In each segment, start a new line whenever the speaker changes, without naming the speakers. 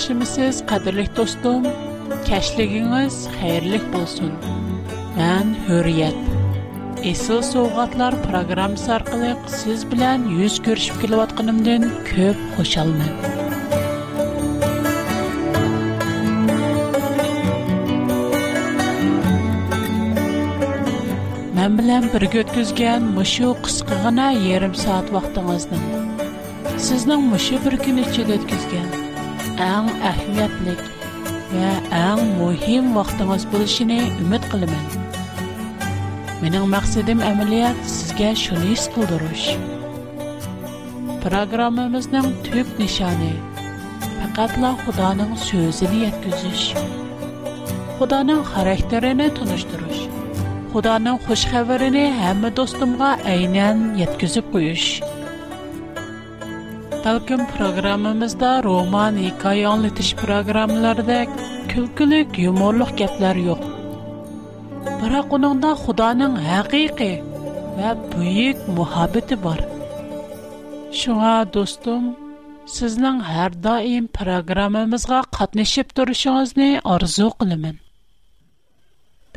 yaxshimisiz qadrli do'stim kashligingiz xayrli bo'lsin man hurriyat esil sovg'atlar programmasi orqali siz bilan yuz ko'rishib kelayotganimdan ko'p xushalman men bilan birga o'tkazgan mushu qisqagina yarim soat vaqtingizni sizning mushu bir kun ichida آن اهمیت نیک و muhim مهم وقت نصب بودشیه امید قلم من. من اون مقصدم عملیات سگ شنیس کودروش. برنامه ما نم توب نشانه. xarakterini لا خدا نم سوژنیت گزش. خدا نم خارهترینه Talqin proqramımızda roman, hikoya anlatish proqramlaridek külkülük, yumorluq gaplar yo'q. Biroq uningda Xudoning haqiqiy va buyuk muhabbati bor. Shunga do'stim, sizning har doim proqramimizga qatnashib turishingizni orzu qilaman.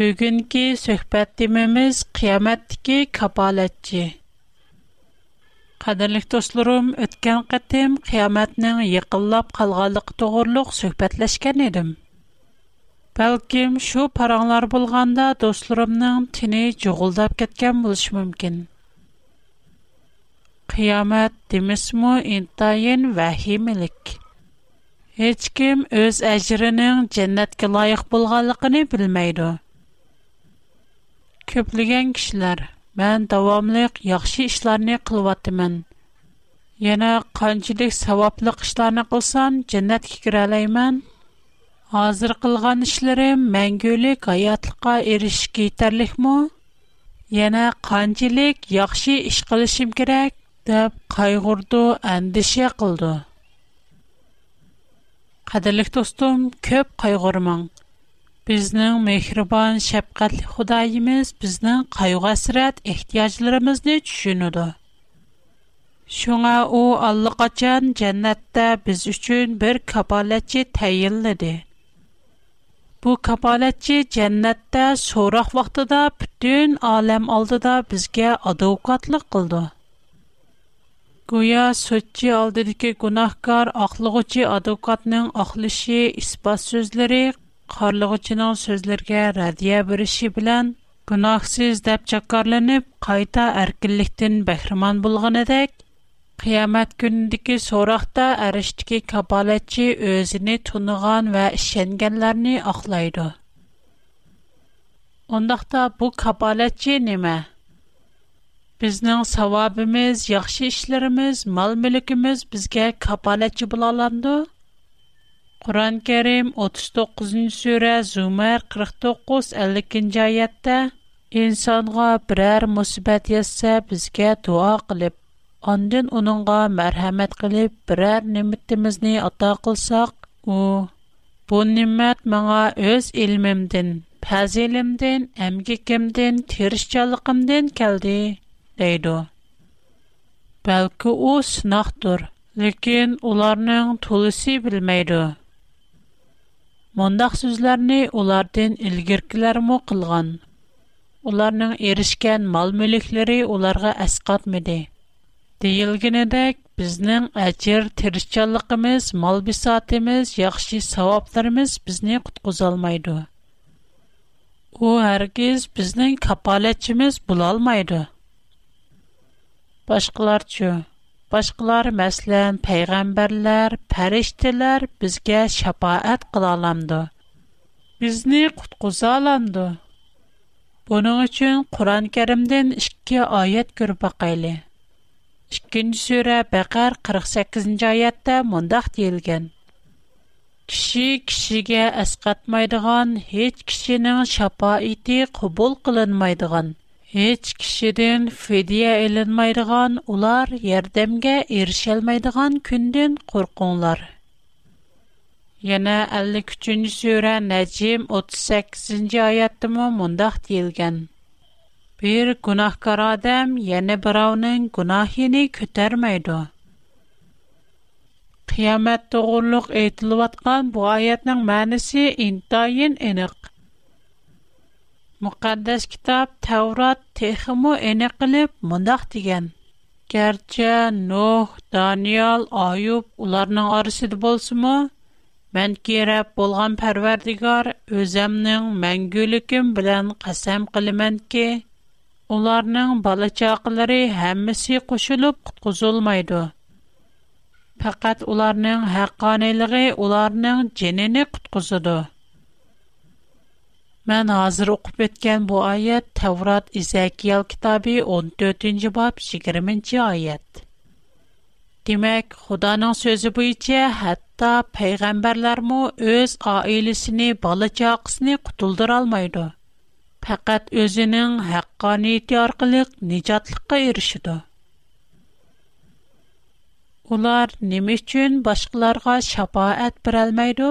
Bugungi suhbatimiz temamiz qiyomatdagi kapolatchi. Qadirlik dostlarım, ötken qitim qiyametnin yıqillab qalğanlıq toğırluq söhbətləşkən edim. Bəlkim şu paranlar bulğanda dostlarımның tini cuğuldab ketken buluş mümkün. Qiyamet demismu intayin vahimilik. Heç kim öz əcrinin cənnətə layiq bulğanlığını bilməydi. Köplügən kişilər – Мән дәвамлык яхшы эшләрне кылыватымын. Яна канчылык саваплы эшләрне кылсан, дәннәткә кирә алаймын. Хәзер кылган эшләрем мәңгелек хаятлыкка эриш китерлекме? Яна канчылык яхшы эш кылышым кирәк дип кайгырды, әндише кылды. Кадерлек достым, көп кайгырмаң. Безнең Мәхрүбан, шәпкәтле Худаябыз безнең кайгы-зәрәт, эхтиҗләребезне түшүндү. Шуңа ул аллыгачан дәннәтдә без өчен бер капалатчы тәенлиде. Бу капалатчы дәннәтте сорагъ вакытыда бүтән әлем алдыда безгә адвокатлык кылды. Гоя сотçı алдыдә ки гынаһкар ахлыгычы адвокатның ахлышы испат qorlig'ichining so'zlariga radiya berishi bilan gunohsiz deb jakkorlanib qayta erkinlikdan bahramon bo'lganidek qiyomat kunidagi so'roqda arishdiki kapolatchi o'zini tunigan va ishonganlarni oqlaydi undoqda bu kapolatchi nima Bizning savobimiz, yaxshi ishlarimiz, mol-mulkimiz bizga kapolatchi bo'la olamdi? Құран кәрім 39-ын сөрә зумәр 49-52-ын жайетті. Инсанға бір әр мұсібәт етсе бізге дуа қылып, Андын оныңға мәрхәмәт қылып, бір әр неміттімізіне ата қылсақ, о, бұл немәт маңа өз ілмімден, пәзелімден, әмгекімден, терішчалықымден кәлді, дейді. Бәлкі о сынақтыр, лекен оларның Мондақ сүзләрне улардан илгеркілермі қылған. Уларның ерішкен мал-мүліклері уларға әсқатмеді. Дейілгенедек, біздің әчер, тірішчалықымыз, мал-бисатымыз, яқши савапларымыз бізне алмайды. О, әргіз біздің капалетчіміз алмайды. алмайды. чү. башҡылар, мәсәлән, пәйғамбәрләр, пәрәйштәр безгә шафаат ҡыла алмыйды. Безне ҡутҡыза алмыйды. Бөнү өчен Ҡур'ан-Ҡәримҙән 2 аят ҡөрбә ҡайлы. 2-нші сүра 48-нші аятта мондай теилгән: Кишәй кишәгә эс ҡатмайдыған һеч кишенең шафааты ҡубул Heç kişidən fidiyə elinməyidigan ular yerdəmge erişəlməyidigan kündən qorqunlar. Yana 53-cü surə Nəcim 38-ci ayətdəmə mundaq deyilgən. Bir günahkar adam yana bir avnın günahini kütərməydi. Qiyamət doğruluq etilvatqan bu ayətnin mənisi intayin Мұқаддас китап Тәурат техимо эне кылып мындах деген. Гәрчә Нох, Даниал, Аюб уларның арысыды болсымы, мен кереп болган Парвардигар өземнең мәңгүлекем белән касам кылман ки, уларның бала чаклары һәммәсе кушылып куткызылмайды. Фақат уларның хаққанылыгы уларның җинене куткызыды. Mən hazır oxub ötən bu ayət Tevrat İzəkiyel kitabı 14-cü bab 20-ci ayət. Demək, Xudanın sözü buyincə hətta peyğəmbərlər mə öz ailəsini, balacaqsını qutuldura almaydı. Faqat özünün haqqaniyyəti arqılıq nicatlıqqa erişidu. Ular nə üçün başqalarına şəfaət verə bilməydi?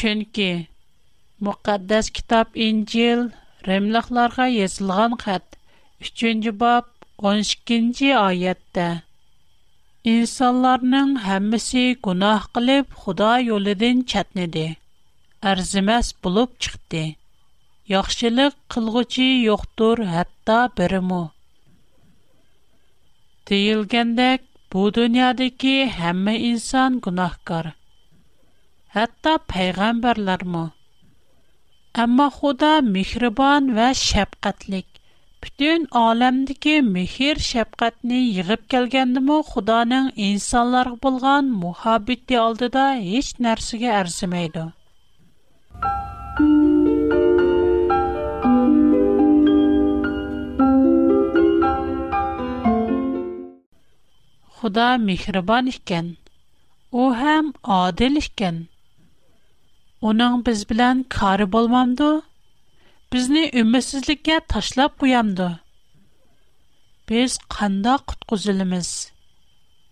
Çünki Муқаддас китаб инцил, римляхларға езилған хат, 3-нджи баб, 12-нджи айятта. Инсаларның хаммиси кунах қилип, худа йолидын чатниди. Арзимас булып чыхти. Яхшилик қылғучи йохтур хатта бірі му. Диилгендек, бұ дунядики хамми инсан кунах қар. Хатта Әмма Худа мехрибан ва шәфкатьлек. Бүтән аламдагы мехр шәфкатьне йыгып келгәндәме Худаның инсанларга булган мухаббәте алдыда һеч нәрсәгә арзымайды. Худа мехрибан икән. У һәм адил икән. اونان بزبلن کار بولم دو، بزنی امتسلیکه ташлап کیم دو. بس خنداق قزلمیز،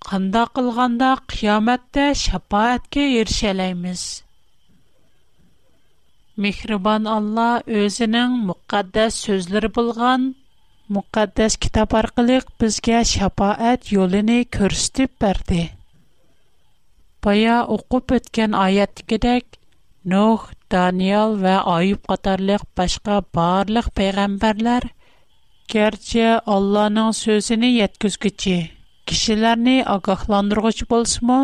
خنداق الغنداق قیامت ده شپایت که ایرشلایمیز. میخربان الله اوزنن مقدس سۆزلر بولغان، مقدس کتاب ارقلیق بز گه شپایت یولنی کرستی پرده. پیا Нух, Даниэль ва Аюб катарлык башка барлык пайгамбарлар керче Алланың сөзенне yetküzgitchie, кишىلerni агахландыргоч болышма?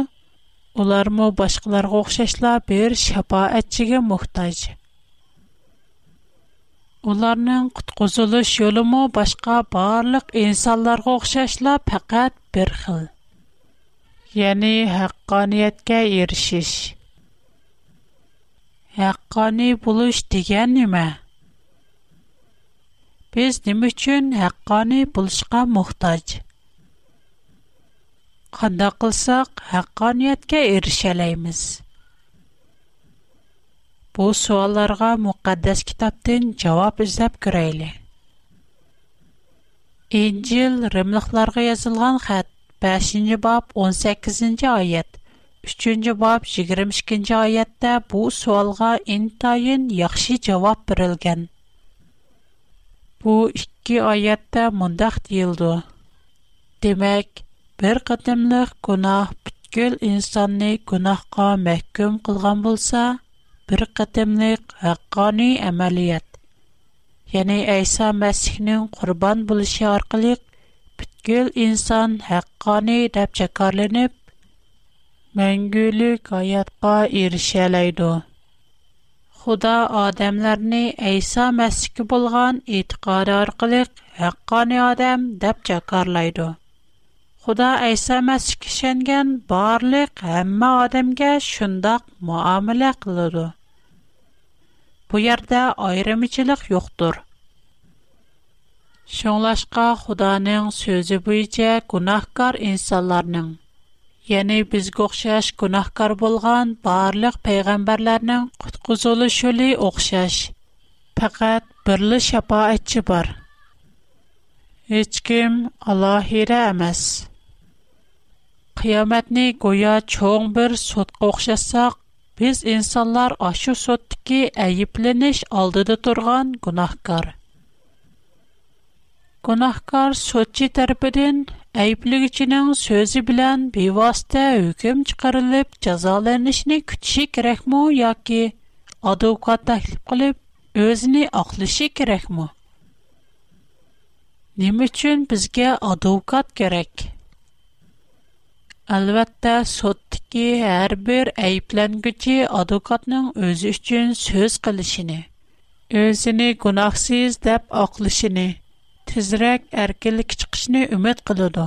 Улармы башкаларга охшашлар, бер шафаатчыга мұхтаж. Уларның құтқузылыш жолымы башка барлык инсандарға охшашла, фақат бер хил. Яни хаққа ниеткә ирешиш. haqqoniy bo'lish degan nima biz nima uchun haqqoniy bo'lishga muhtoj qandoq qilsak haqqoniyatga erishalaymiz bu savollarga muqaddas kitobdan javob izlab ko'rayli injil Rimliklarga yozilgan xat 5 bob 18 oyat 3-нче 22-нче аятта бу суалга интайын яхшы җавап бирелгән. Bu 2 аятта мондак диелде. Демәк, bir кытымлык гунах бүткел инсанны гунахка мәхкүм qılğan булса, bir кытымлык хаккани әмәлият. Яни Айса Мәсихнең qurban булышы аркылы бүткел инсан хаккани дип мәңгілік аятқа ерішеләйді. Худа адамларни Айса Масихи болған итиқар арқылық хаққани адам деп чакарлайды. Худа Айса Масихи шенген барлық хамма адамге шындақ муамиле қылыды. Бу ярда айрымичилик йоқтур. Шонлашқа Худаның сөзі бойынша гунаһкар инсанларның Yəni bizə oxşaş günahkar bolğan barlıq peyğəmbərlərinin qutquzuluş yolu oxşaş. Faqat birli şəfaətçi var. Heç kim Allahirə emas. Qiyamətni goya çoğ bir sotqa oxşasaq, biz insanlar aşı sotdiki əyibleniş aldıda turğan günahkar. Günahkar sotçi tərəfindən Әйіплігічінің so'zi bilan bevosita hukm chiqarilib jazolanishni күтіші kerakmi yoki advokat taklif qilib o'zini oqlashi kerakmi nima uchun bizga advokat kerak albatta соттыки har bir әйіпләнгічі advokatning o'zi uchun so'z qilishini o'zini гунахсыз deb ақлышыны, tezroq erkinlikka chiqishni umid qiladi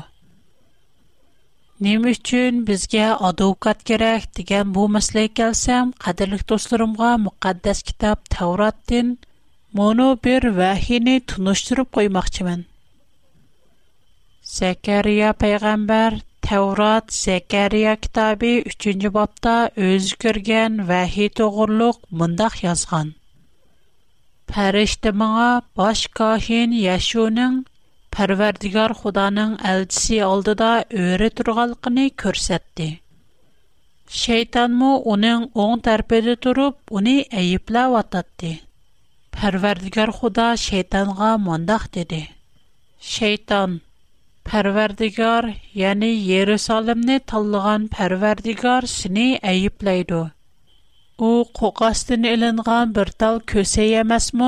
nima uchun bizga advokat kerak degan bu masalaga kelsam qadrli do'stlarimga muqaddas kitob tavrotdin mono bir vahini tunishtirib qo'ymoqchiman zakariya payg'ambar tavrat zakariya kitobi 3 bobda babda ko'rgan vahiy vəhi toğurluq yozgan Париштыма баш кахин Яшунин Фарвардигар Худанын элчиси алдыда өйрө турганды көрсөттү. Шайтан му унинг оң тарпырда туруп, уни айыплап баштады. Фарвардигар Худа Шайтанга мондох теди. Шайтан, Фарвардигар, яны Иерусалимни толлуган Фарвардигар сини айыплайды. Ұу қоғастын үлінған бір тал көсе емәс ма?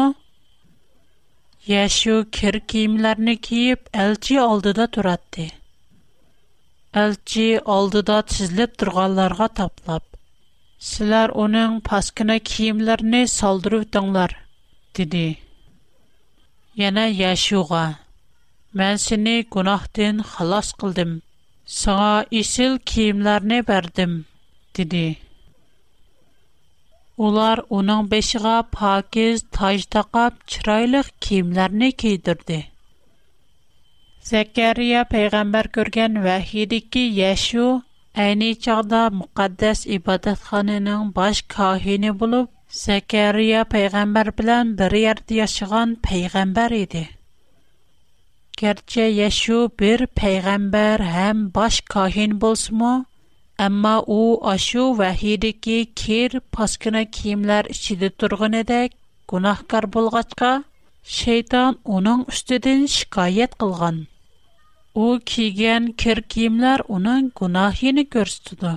Яшу кир киіміләрні киіп, әлджи алдыда тұрадди. Әлджи алдыда тізліп тұрғаларға таплап, силар оның паскына киіміләрні салдыру тұңлар, диди. Яна Яшуға, мән сіни кунахтын халас қылдым, саңа исыл киіміләрні Улар унан бешига паакиз, тажда га чрайлыг кимлярни кийдирди. Закария пейгамбар көрген ва-хиди ки Яшу әйне чағда му-каддэс ибадатханының баш ка-хини булыб Закария пейгамбар билан бир-ярди яшыған пейгамбар иди. Герче, Яшу бир пейгамбар хам баш ка-хин булс Амма у ашу вахид кир хер фаскына киемлар ичиде тургынадык, гунохкар булгачқа, шейтан уның үстедән şикаят кылган. У кигән кир киемлар уның гунохины көрсттү.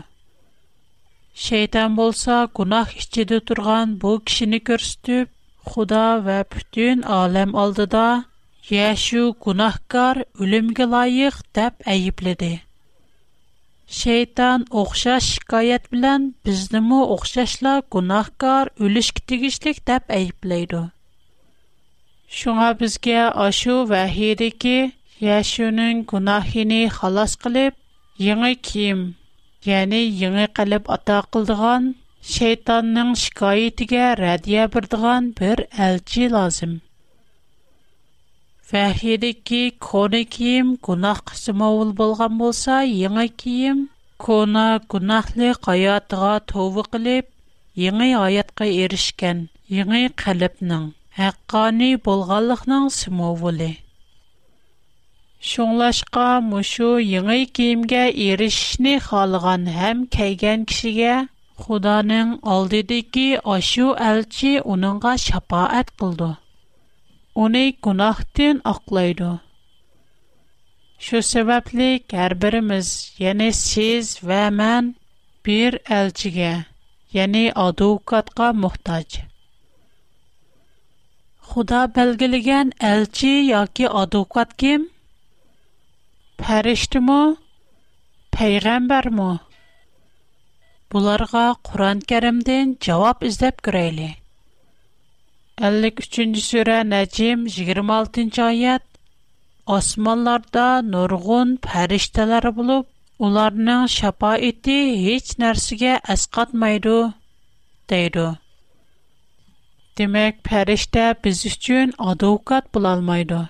Шейтан булса, гунох ичində торган бу кешيني көрстүп, худа ва бүтән әлем алдыда Яшу гунохкар өлемгә лайык дип әйибледы. Шейтан оқшаш шикаят білән, біздімі оқшашла гунахкар өліш кітігішлік дәп әйіплейді. Шуңа бізге ашу вәхейдеке, яшуның гунахини халас қылып, еңі ким, яны еңі қалып ата қылдыған, шейтанның шикаетіге рәдия бірдіған бір әлчі лазым. Фахиидыки коны киім кунахк сымовыл болған болса, яңа киім кона кунахлий қаятға тувы қилип, яңа аятқа иришкен, яңа қаліпның, ақкани болғалықның сымовули. Шонлашқа мушу яңа киімге иришни халыған хам кайган кишиге, худаның алдидыки ашу альчи уныңга шапаат қылды. اونی گناهتن اقلاید. Шу سبب لی کربر сиз вә سیز و من بیر الچیه یعنی Худа کا محتاج. яки بلگلیگن الچی یا کی آدوقات کیم؟ پرست مو، پیغمبر مو. ellik uchinchi sura najm yigirma oltinchi oyat osmonlarda nurg'un farishtalar bo'lib ularning shafoati hech narsaga asqatmaydi deydi demak farishta biz uchun advokat bo'lolmaydi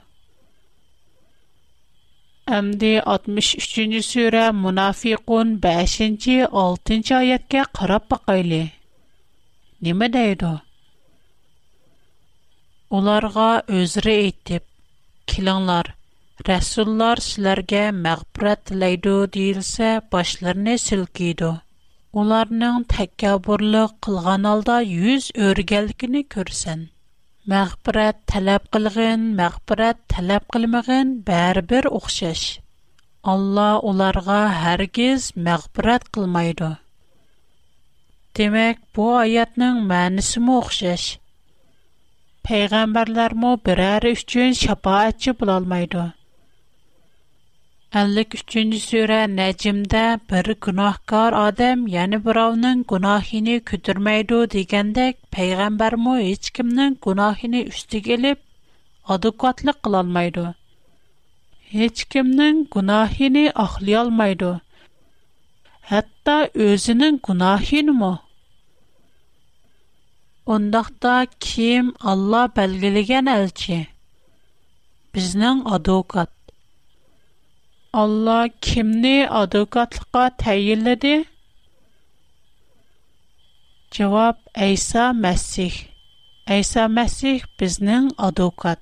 Әмді 63-ші сүрә Мунафиқун 5-6 аятка қарап бақайлы. Неме дейді? Оларға өзірі етіп, «Келіңлар, рәсуллар сілерге мәғбірәт тілейді» дейілсе, башларыны сілкейді. Оларының тәккәбірлі қылған алда юз өргелгіні көрсін. Мәғбірәт тәләп қылғын, мәғбірәт тәләп қылмығын бер оқшаш. Алла оларға әргіз мәғбірәт қылмайды. Демек, бұ аятның мәнісімі оқшаш – peyğəmbərlərmə birər üçün şəfaətçi bulalmaydı. 53-cü surə Nəcmdə bir günahkar adam, yəni birovning günahını kütürməydi degəndək, peyğəmbərmə heç kimnin günahını üstüge elib adekvatlıq qılalmaydı. Heç kimnin günahını axlayalmaydı. Hətta özünün günahını mı Ондақта ким Алла бәлгілеген әлчі? Бізнің адвокат. Алла кімні адвокатлыққа тәйілді? Жауап Айса Мәсих. Айса Мәсих бізнің адвокат.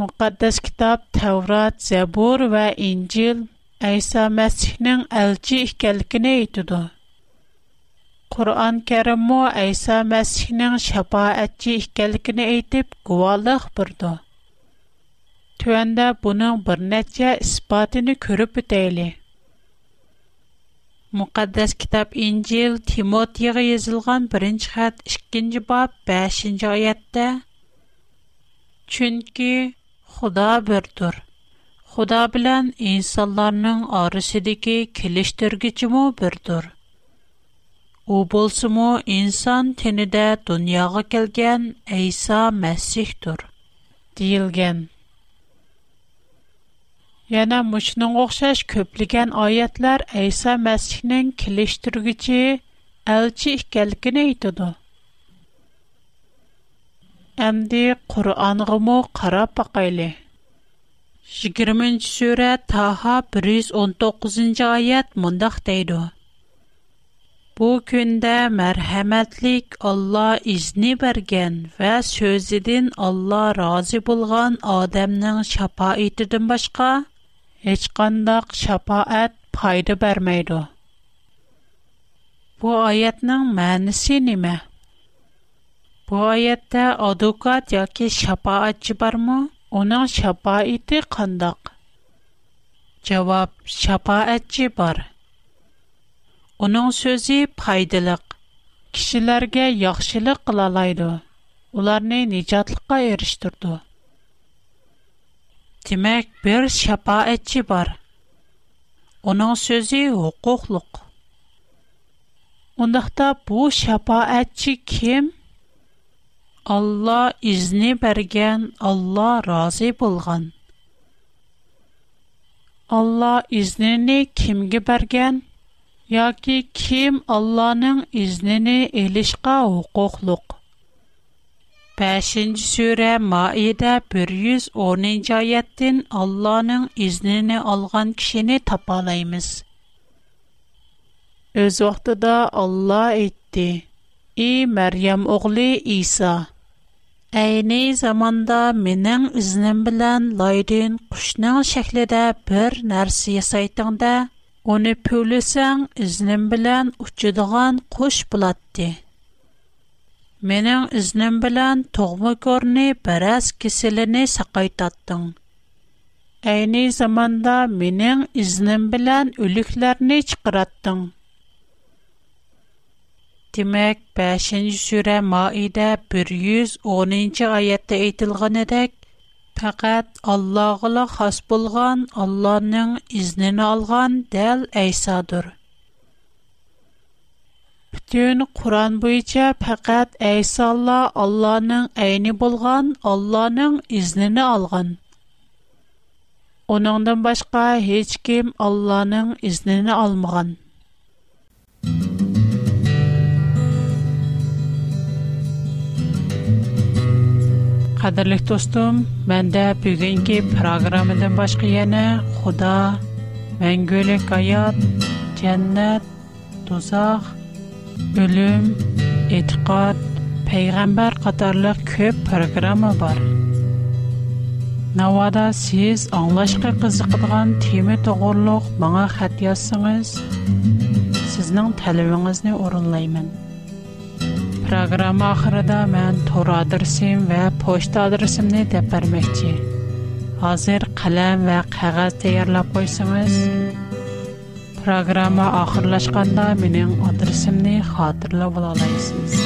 Мұқаддас кітап Тәурат, Зәбур вә Инжил Айса Мәсихнің әлчі ікәлікіне етуді. Құран кәрімі Әйса Мәсіхінің шапа әтчі ікәлікіні әйтіп, күвалық бұрды. Түәндә бұның бір нәтчә іспатыны көріп өтейлі. Мұқаддәс кітап Инжил Тимот еғі езілған бірінші қат 2-ні бап 5-ні айәттә. Чүнкі Құда бір тұр. Құда білән инсанларының u bo'lsimu inson tenida dunyoga kelgan Әйса masihdir deyilgan Yana mushning o'xshash ko'pligan oyatlar Әйса masihning kelishtirguchi elchi ekanligini aytadi Әмді Құр'анғымы қарап бақайлы. 20 сүре Таха 119 oyat мұндақ дейді. Бу көндә мәрхәмәтлек Алла изни бергән вә сөзедән Алла разы булган адамның шапа башка, башка һечкандак шапаат пайда бермейді. Бу аятның мәнисе нимә? Бу аятта адвокат яки шапаатчы бармы? Оның шапа ите кандак? Җавап: шапаатчы бар. Onun sözü paydalıq. Kişilərə yaxşılıq qılalaydı. Onları nicatlıqqa erişdirdi. Demək, bir şəfaətçi var. Onun sözü hüquqluq. Ondaqda bu şəfaətçi kim? Allah izni bərgən, Allah razı bolğan. Allah iznini kimge bergen? Яки ким Алланың изнене элишка хукуклук. 5-нче сүре Маида 110-нче аяттен Алланың изнене алган кишене тапалаймыз. Өз вақтыда Алла әйтте, «И Мәрьям оғлы Иса, zamanda заманда менің үзінім білән лайдың құшның шәкледі бір нәрсі есайтыңда, Оны пөлесәң, изнем белән ұчыдыған куш булатты. Менең изнем белән тогмы көрне бераз киселене сақайтаттың. Әйни заманда менең изнем белән үлекләрне чыгараттың. Димәк, 5-нче сүрә Маида 110-нче аятта әйтелгәнедәк, پکت الله غلا خسپولگان الله نین اذن نالگان دل ایسادر. پتیون قرآن بیچه پکت ایسا الله الله نین اینی بولگان الله نین اذن نالگان. اونان دنبالش که Qadirlik dostum, məndə bugünkü proqramdan başqa yana Xuda, məngülük həyat, cənnət, dozaq, ölüm, etiqad, peyğəmbər qatarlıq köp proqramı var. Навада сіз аңлашқы қызықыдыған темі тұғырлық маңа қәт язсыңыз, сізнің тәліміңізіне орынлаймын. программа axırında мен tor adresim və poçta adresimni deb verməkçi. Hazır qələm və qağaz tayarlab qoysanız, proqrama axırlaşqanda mənim adresimni xatırlab ola bilərsiniz.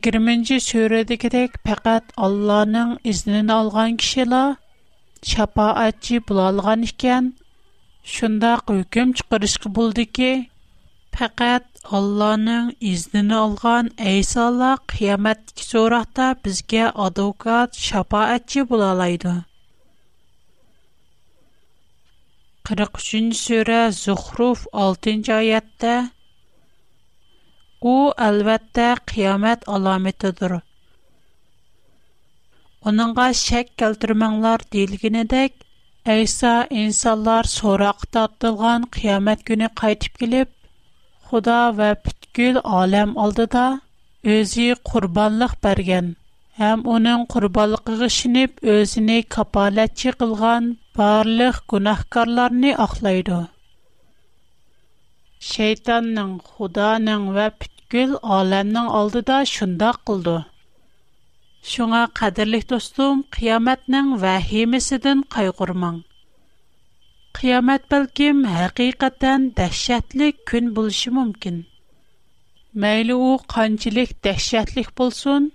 20-ci surədəkidək faqat Allahın iznini alğan kişilər şəfaətçi bulalğan ikən şundaq hökm çıxırışqı buldu ki, faqat Allahın iznini olgan Eysolar qiyomatdagi so'roqda bizga advokat, shafoatchi bulalaydı. 43-cü surə Zuhruf 6 cı ayətdə Ул әлбәттә қиямет аламетидер. Оныңга шәк келтермәңләр дилгенедек, Әйса инсанлар сорақ тартылган қиямет көне кайтып килеп, Худа ва бүткүл алам алдыда өзі курбанлык берген, һәм оның курбанлыгы гышынып өзіне капалатчы кылган барлык гунахкарларны ахлайды. Шэйтанның, худаның ва піткіл алэнның алды да шында қылды. Шуңа, қадирлих достум, қиямэтның ва химисидын қай қурман. Қиямэт білгім, хақиқаттан дахшатлик күн бұлшы мумкін. Мэйліу, қанчилик дахшатлик бұлсун,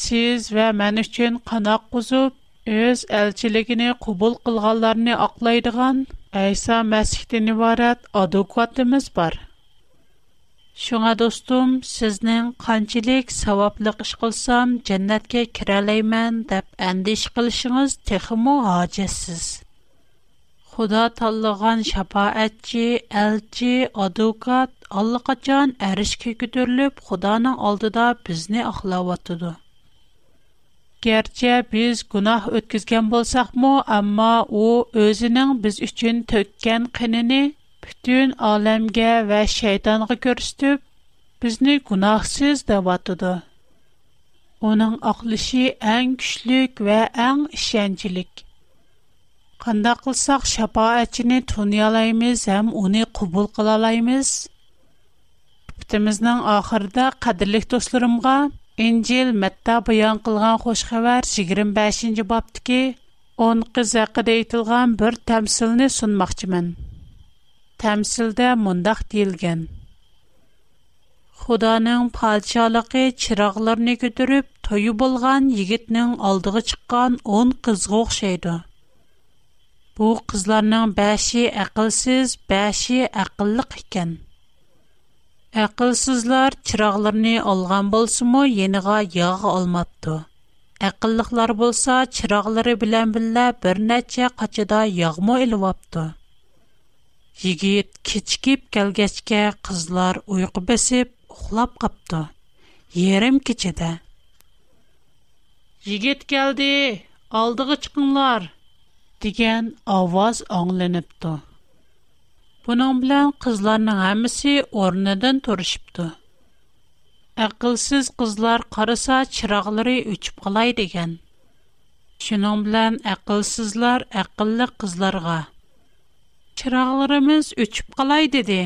сиз ва мэн үшчин қана қузу өз әлчилигіні Әйса мәсіхтен ниварат адекватымыз бар. Шуңа достым, сізнің қанчылек саваплық іш қылсам, жәннәтке кірәлеймен дәп әндеш қылшыңыз текіму ағачасыз. Худа таллыған шапа әтчі, әлчі, адекат, аллықачан әріш көкі түрліп, худаның алдыда бізні ақылаватыды. Gerçi biz günah ötküzgen bolsaqmı, amma o özünün biz üçün tökken qinini bütün alemge ve şeytanğa görüstüp, bizni günahsız devatıdı. Onun aqlışı en güçlük ve en işencilik. Qanda qılsaq şapaatçini tunuyalaymiz, hem onu qubul qılalaymiz. Bitimizden ahırda qadirlik dostlarımga, İncil Məttə bəyan qılğan xoş xəbər 25-ci babdakı 10 qız haqqında etilğan bir təmsilni sunmaqçımın. Təmsildə mundaq deyilgan. Xudanın palçalığı çıraqlarını götürüb toyu bolğan yigitnin aldığı çıqqan 10 qızğa oxşaydı. Bu qızlarning 5-i aqlsiz, 5-i ekan. Әқілсізлер чырағыларыны алған болсы мұ, еніға яғы алмапты. Әқіліқлер болса, чырағлары білән білі бір нәтчі қачыда яғы мұ үлі кечкеп кәлгәшке қызлар ұйқы бәсіп, ұқылап қапты. Ерім кечеді. Жегет кәлді, алдығы чықынлар, деген аваз аңлен Бұның білән қызларының әмісі орнадан тұрышыпты. Әқылсіз қызлар қарыса чырағылары өчіп қалай деген. Шының білән әқылсізлар әқыллы қызларға. Чырағыларымыз өчіп қалай деді.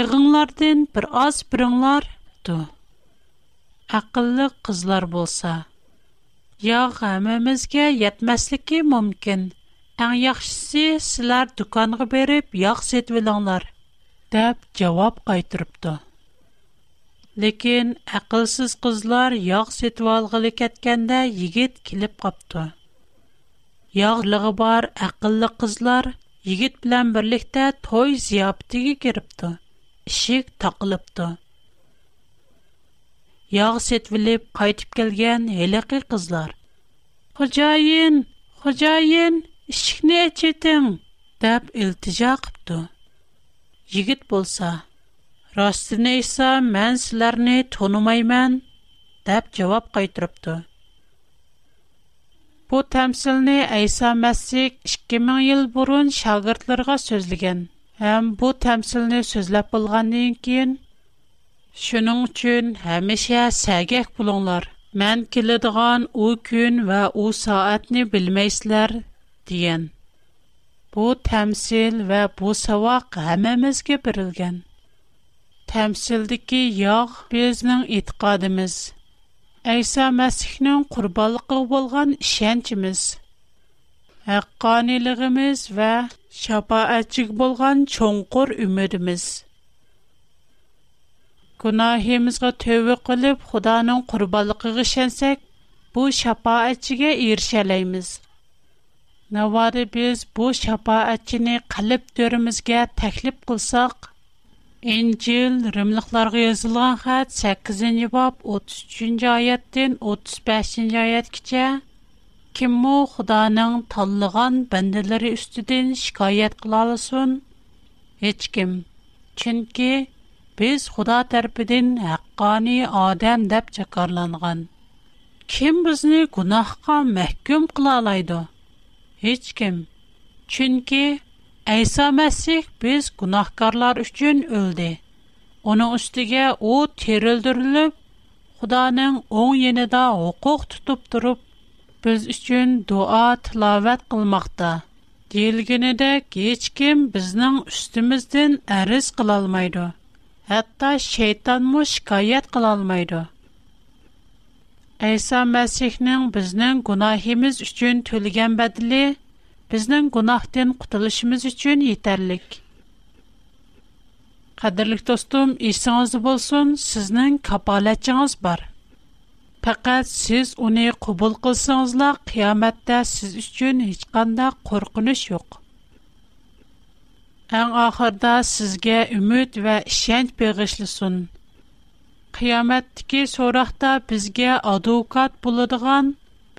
Еғыңлардың бір аз біріңлар ту. Әқыллы қызлар болса. Яғы әмімізге етмәсілікі мүмкін. «Тан яхшси, силар дукангы берип, яхсет виланлар», даб, джаваб қайтырпту. Лекин, ақылсыз қызлар яхсет вал ғылык атканда, йигит килип қапту. Яхлығы бар, ақылы қызлар, йигит билан бірлихта, той зияптиги кирпту. Ишик тақылыпту. Яхсет вилип, қайтип келген, елі қил қызлар. ishikni achiting deb iltijo qipti yigit bo'lsa rostini esa men sizlarni tonimayman deb javob qaytiribdi bu tamsilni ayso masih ikki ming yil burun shogirdlarga so'zlagan ham bu tamsilni so'zlab bo'lgandan keyin shuning uchun hamisha sagak bo'linglar man keladigan u kun va u soatni bilmaysizlar Бул тэмсиль вә бу саваҡ һәмәбезгә бирелгән. Тэмсилдә ки яҡ безнең итҡадэбез, әйса мәсхинең ҡурбанлыҡ булған ишәнчебез, һакҡанилығыбез вә шафаатчык булған чонҡор үмөҙбез. Ҡунаһибезгә тәубә ҡылып, Худаның ҡурбанлығын ишәнсәк, бу шафаатчыğa ирешәләймбез. Navadi biz bu şəfaətçini qalb dövrümüzə təklif qılsaq, İncil Rümlüqlərə yazılan xət 8-ci bab 33-cü ayətdən 35-ci ayətə kim o Xudanın tanlığan bəndələri üstüdən şikayət qılalasın? Heç kim. Çünki biz Xuda tərəfindən haqqani adam deyə çakarlanğan. Kim bizni günahqa məhkum qıla alaydı? Heç kim. Çünki Aysa Mesih biz günahkarlar üçjän öldi. Onı üstige u terildirilip Xudanın oñ yene dä hukuk tutıp turıp biz üçjän duat, lavat qilmaqta. Dilginede hiç kim bizning üstimizden äriz qala almaydı. Hatta Әйса Мәсихнең безнең гунахимыз өчен төлгән бәдиле безнең гунахтан кутылышыбыз өчен етерлек. Қадірлік достым, есіңіз болсын, сізнің капалетчіңіз бар. Пәкәт сіз оны құбыл қылсыңызла, қияметті сіз үшін ешқанда қорқыныш жоқ. Әң ақырда сізге үміт вә ішенч беғішлісін. qiyomatdiki so'roqda bizga advokat bo'ladigan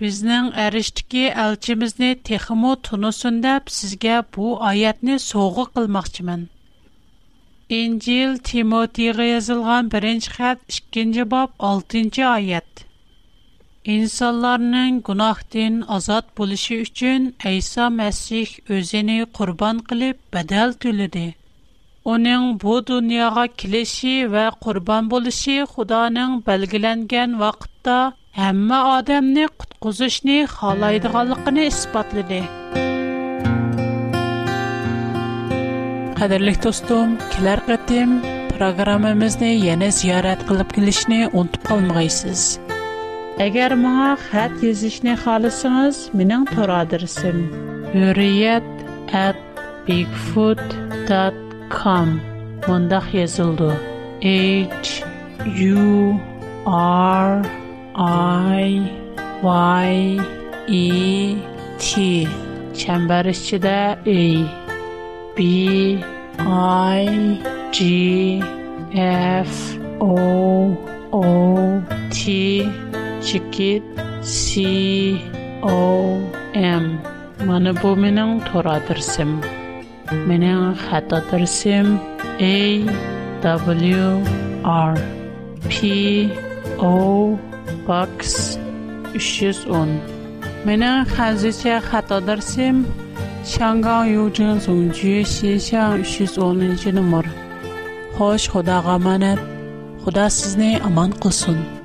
bizning arishdiki elchimizni texmu tunusin deb sizga bu oyatni sovg'a qilmoqchiman injil timotiyga yozilgan birinchi xat ikkinchi bob oltinchi oyat insonlarning gunohdan ozod bo'lishi uchun ayso masih o'zini qurbon qilib badal to'ladi آنین بو دنیا کلیشی و قربان بولیشی خدا نین بلگلندگن وقت دا همه آدم نی قط قزش نی خالای دغلاق نی اثبات لیه. خدای لیتوستم کلر قدم پروگرام مزنه یه نزیارت قلب کلیش نی اونت پال مایسیز. come mındaq yazıldı. H U R I Y E T çember içinde A B I G F O O T çikit C O M Mana bu mening to'ra adresim. منين خطا ترسم A W R P O Box 310 منين خزيچه حتى ترسم 香港邮政总局信箱310 نمر خوش خدا غمانت خدا سزنی امان قسون